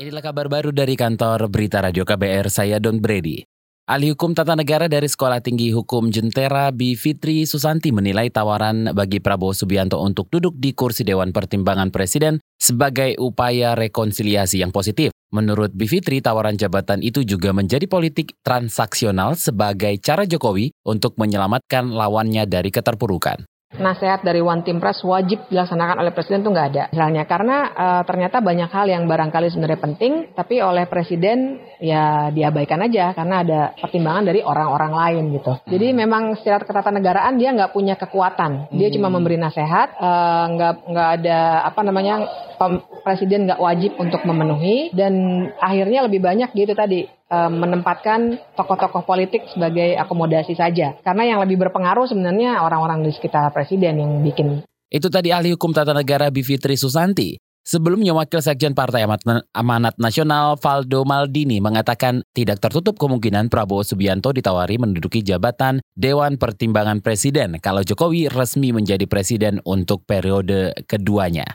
Inilah kabar baru dari kantor Berita Radio KBR, saya Don Brady. Ahli Hukum Tata Negara dari Sekolah Tinggi Hukum Jentera B. Fitri Susanti menilai tawaran bagi Prabowo Subianto untuk duduk di kursi Dewan Pertimbangan Presiden sebagai upaya rekonsiliasi yang positif. Menurut B. Fitri, tawaran jabatan itu juga menjadi politik transaksional sebagai cara Jokowi untuk menyelamatkan lawannya dari keterpurukan nasihat dari One Team Press wajib dilaksanakan oleh presiden itu nggak ada. Misalnya karena uh, ternyata banyak hal yang barangkali sebenarnya penting, tapi oleh presiden ya diabaikan aja karena ada pertimbangan dari orang-orang lain gitu. Jadi hmm. memang secara ketatanegaraan dia nggak punya kekuatan. Dia hmm. cuma memberi nasihat, uh, nggak nggak ada apa namanya presiden nggak wajib untuk memenuhi dan akhirnya lebih banyak gitu tadi eh, menempatkan tokoh-tokoh politik sebagai akomodasi saja karena yang lebih berpengaruh sebenarnya orang-orang di sekitar presiden yang bikin itu tadi ahli hukum tata negara Bivitri Susanti. Sebelumnya Wakil Sekjen Partai Amanat Nasional Valdo Maldini mengatakan tidak tertutup kemungkinan Prabowo Subianto ditawari menduduki jabatan Dewan Pertimbangan Presiden kalau Jokowi resmi menjadi presiden untuk periode keduanya.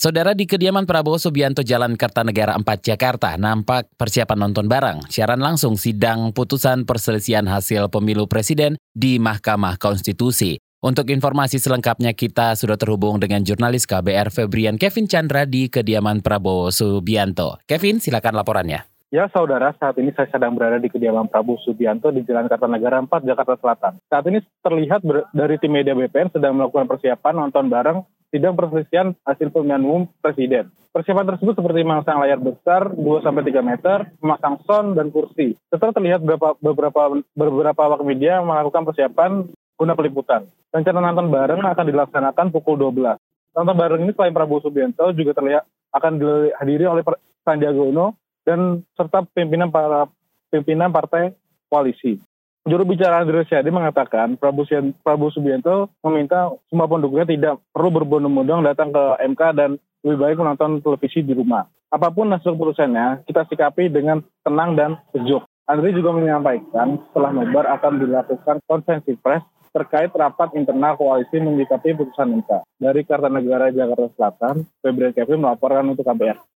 Saudara di kediaman Prabowo Subianto Jalan Kertanegara 4 Jakarta nampak persiapan nonton bareng siaran langsung sidang putusan perselisihan hasil pemilu presiden di Mahkamah Konstitusi. Untuk informasi selengkapnya kita sudah terhubung dengan jurnalis KBR Febrian Kevin Chandra di kediaman Prabowo Subianto. Kevin, silakan laporannya. Ya saudara, saat ini saya sedang berada di kediaman Prabowo Subianto di Jalan Kartanegara 4, Jakarta Selatan. Saat ini terlihat dari tim media BPN sedang melakukan persiapan nonton bareng sidang perselisihan hasil pemilihan umum presiden. Persiapan tersebut seperti memasang layar besar 2-3 meter, memasang sound dan kursi. Setelah terlihat beberapa, beberapa, beberapa awak media melakukan persiapan guna peliputan. Rencana nonton bareng akan dilaksanakan pukul 12. Nonton bareng ini selain Prabowo Subianto juga terlihat akan dihadiri oleh Sandiaga Uno dan serta pimpinan para pimpinan partai koalisi. Juru bicara Andre Rosiade mengatakan Prabowo, Prabowo Subianto meminta semua pendukungnya tidak perlu berbondong-bondong datang ke MK dan lebih baik menonton televisi di rumah. Apa pun hasil keputusannya, kita sikapi dengan tenang dan sejuk. Andre juga menyampaikan setelah nobar akan dilakukan konferensi pers terkait rapat internal koalisi menyikapi putusan MK. Dari Kartanegara Jakarta Selatan, Febri Kevin melaporkan untuk KBR.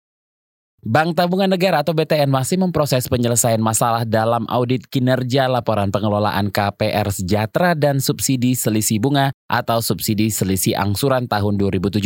Bank Tabungan Negara atau BTN masih memproses penyelesaian masalah dalam audit kinerja laporan pengelolaan KPR Sejahtera dan subsidi selisih bunga atau subsidi selisih angsuran tahun 2017.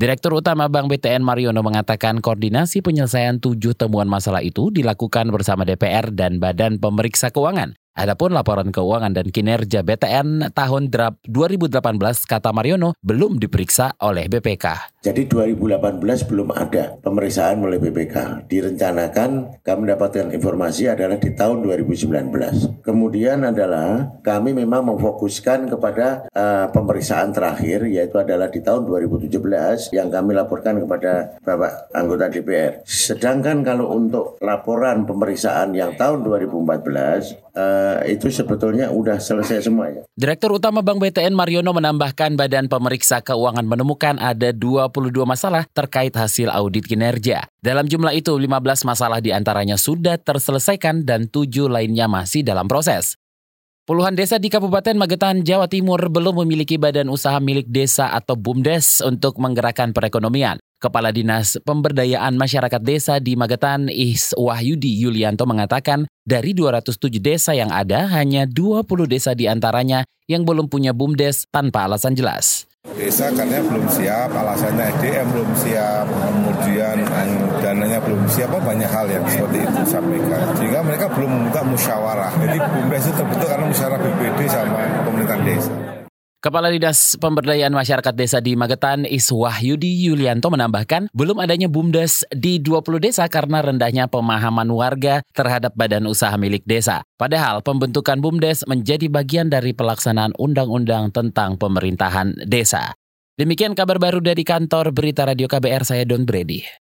Direktur Utama Bank BTN Mariono mengatakan koordinasi penyelesaian tujuh temuan masalah itu dilakukan bersama DPR dan Badan Pemeriksa Keuangan. Adapun laporan keuangan dan kinerja BTN tahun 2018 kata Mariono belum diperiksa oleh BPK. Jadi 2018 belum ada pemeriksaan oleh BPK. Direncanakan kami mendapatkan informasi adalah di tahun 2019. Kemudian adalah kami memang memfokuskan kepada uh, pemeriksaan terakhir yaitu adalah di tahun 2017 yang kami laporkan kepada Bapak anggota DPR. Sedangkan kalau untuk laporan pemeriksaan yang tahun 2014 uh, itu sebetulnya udah selesai semuanya. Direktur Utama Bank BTN Mariono menambahkan Badan Pemeriksa Keuangan menemukan ada 22 masalah terkait hasil audit kinerja. Dalam jumlah itu, 15 masalah di antaranya sudah terselesaikan dan 7 lainnya masih dalam proses. Puluhan desa di Kabupaten Magetan, Jawa Timur belum memiliki badan usaha milik desa atau BUMDes untuk menggerakkan perekonomian. Kepala Dinas Pemberdayaan Masyarakat Desa di Magetan, Is Wahyudi Yulianto mengatakan, dari 207 desa yang ada, hanya 20 desa di antaranya yang belum punya BUMDes tanpa alasan jelas. Desa katanya belum siap, alasannya SDM belum siap, kemudian dananya belum siap, banyak hal yang seperti itu sampaikan. Sehingga mereka belum membuka musyawarah. Jadi BUMDes itu terbentuk karena musyawarah BPD sama pemerintahan desa. Kepala Dinas Pemberdayaan Masyarakat Desa di Magetan, Iswahyudi Yulianto menambahkan, belum adanya BUMDes di 20 desa karena rendahnya pemahaman warga terhadap badan usaha milik desa. Padahal pembentukan BUMDes menjadi bagian dari pelaksanaan undang-undang tentang pemerintahan desa. Demikian kabar baru dari kantor Berita Radio KBR, saya Don Brady.